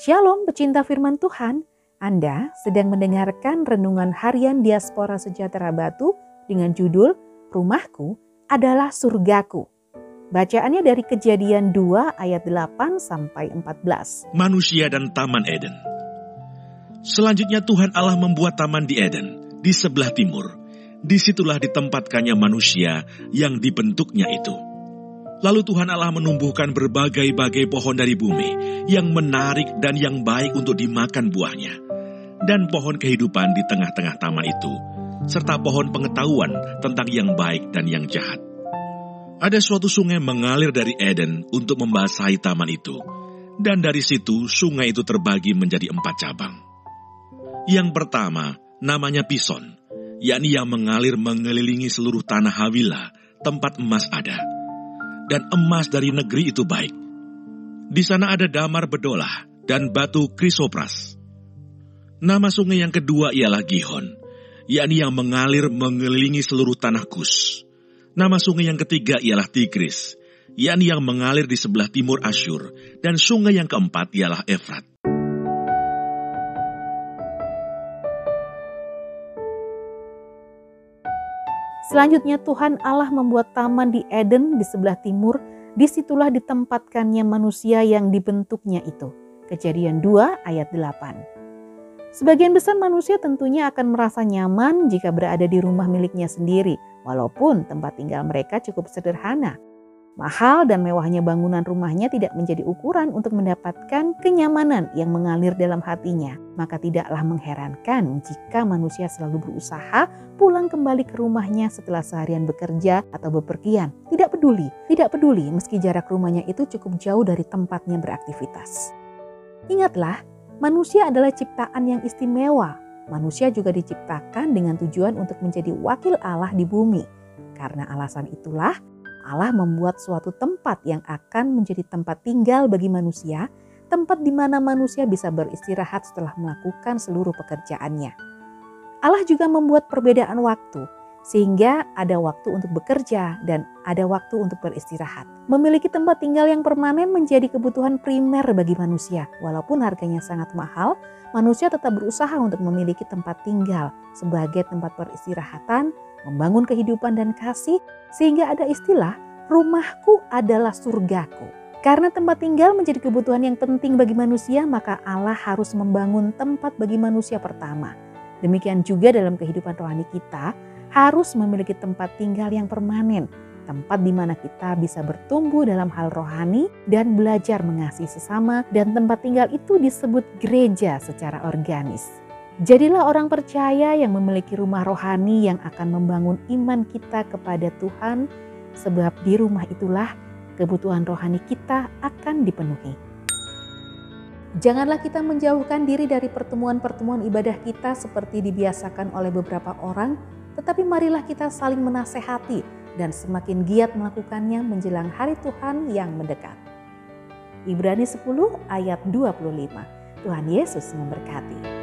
Shalom pecinta firman Tuhan, Anda sedang mendengarkan renungan harian Diaspora Sejahtera Batu dengan judul Rumahku adalah Surgaku. Bacaannya dari kejadian 2 ayat 8 sampai 14. Manusia dan Taman Eden Selanjutnya Tuhan Allah membuat taman di Eden, di sebelah timur. Di situlah ditempatkannya manusia yang dibentuknya itu. Lalu Tuhan Allah menumbuhkan berbagai-bagai pohon dari bumi yang menarik dan yang baik untuk dimakan buahnya. Dan pohon kehidupan di tengah-tengah taman itu, serta pohon pengetahuan tentang yang baik dan yang jahat. Ada suatu sungai mengalir dari Eden untuk membasahi taman itu. Dan dari situ sungai itu terbagi menjadi empat cabang. Yang pertama namanya Pison, yakni yang mengalir mengelilingi seluruh tanah Hawila, tempat emas ada dan emas dari negeri itu baik. Di sana ada damar bedolah dan batu krisopras. Nama sungai yang kedua ialah Gihon, yakni yang mengalir mengelilingi seluruh tanah Kus. Nama sungai yang ketiga ialah Tigris, yakni yang mengalir di sebelah timur Asyur, dan sungai yang keempat ialah Efrat. Selanjutnya Tuhan Allah membuat taman di Eden di sebelah timur, di situlah ditempatkannya manusia yang dibentuknya itu. Kejadian 2 ayat 8. Sebagian besar manusia tentunya akan merasa nyaman jika berada di rumah miliknya sendiri, walaupun tempat tinggal mereka cukup sederhana. Mahal dan mewahnya bangunan rumahnya tidak menjadi ukuran untuk mendapatkan kenyamanan yang mengalir dalam hatinya. Maka tidaklah mengherankan jika manusia selalu berusaha pulang kembali ke rumahnya setelah seharian bekerja atau bepergian. Tidak peduli, tidak peduli meski jarak rumahnya itu cukup jauh dari tempatnya beraktivitas. Ingatlah, manusia adalah ciptaan yang istimewa. Manusia juga diciptakan dengan tujuan untuk menjadi wakil Allah di bumi. Karena alasan itulah Allah membuat suatu tempat yang akan menjadi tempat tinggal bagi manusia, tempat di mana manusia bisa beristirahat setelah melakukan seluruh pekerjaannya. Allah juga membuat perbedaan waktu, sehingga ada waktu untuk bekerja dan ada waktu untuk beristirahat. Memiliki tempat tinggal yang permanen menjadi kebutuhan primer bagi manusia. Walaupun harganya sangat mahal, manusia tetap berusaha untuk memiliki tempat tinggal sebagai tempat peristirahatan, membangun kehidupan dan kasih, sehingga ada istilah rumahku adalah surgaku. Karena tempat tinggal menjadi kebutuhan yang penting bagi manusia, maka Allah harus membangun tempat bagi manusia pertama. Demikian juga dalam kehidupan rohani kita, harus memiliki tempat tinggal yang permanen, tempat di mana kita bisa bertumbuh dalam hal rohani dan belajar mengasihi sesama, dan tempat tinggal itu disebut gereja secara organis. Jadilah orang percaya yang memiliki rumah rohani yang akan membangun iman kita kepada Tuhan, sebab di rumah itulah kebutuhan rohani kita akan dipenuhi. Janganlah kita menjauhkan diri dari pertemuan-pertemuan ibadah kita seperti dibiasakan oleh beberapa orang, tetapi marilah kita saling menasehati dan semakin giat melakukannya menjelang hari Tuhan yang mendekat. Ibrani 10 ayat 25. Tuhan Yesus memberkati.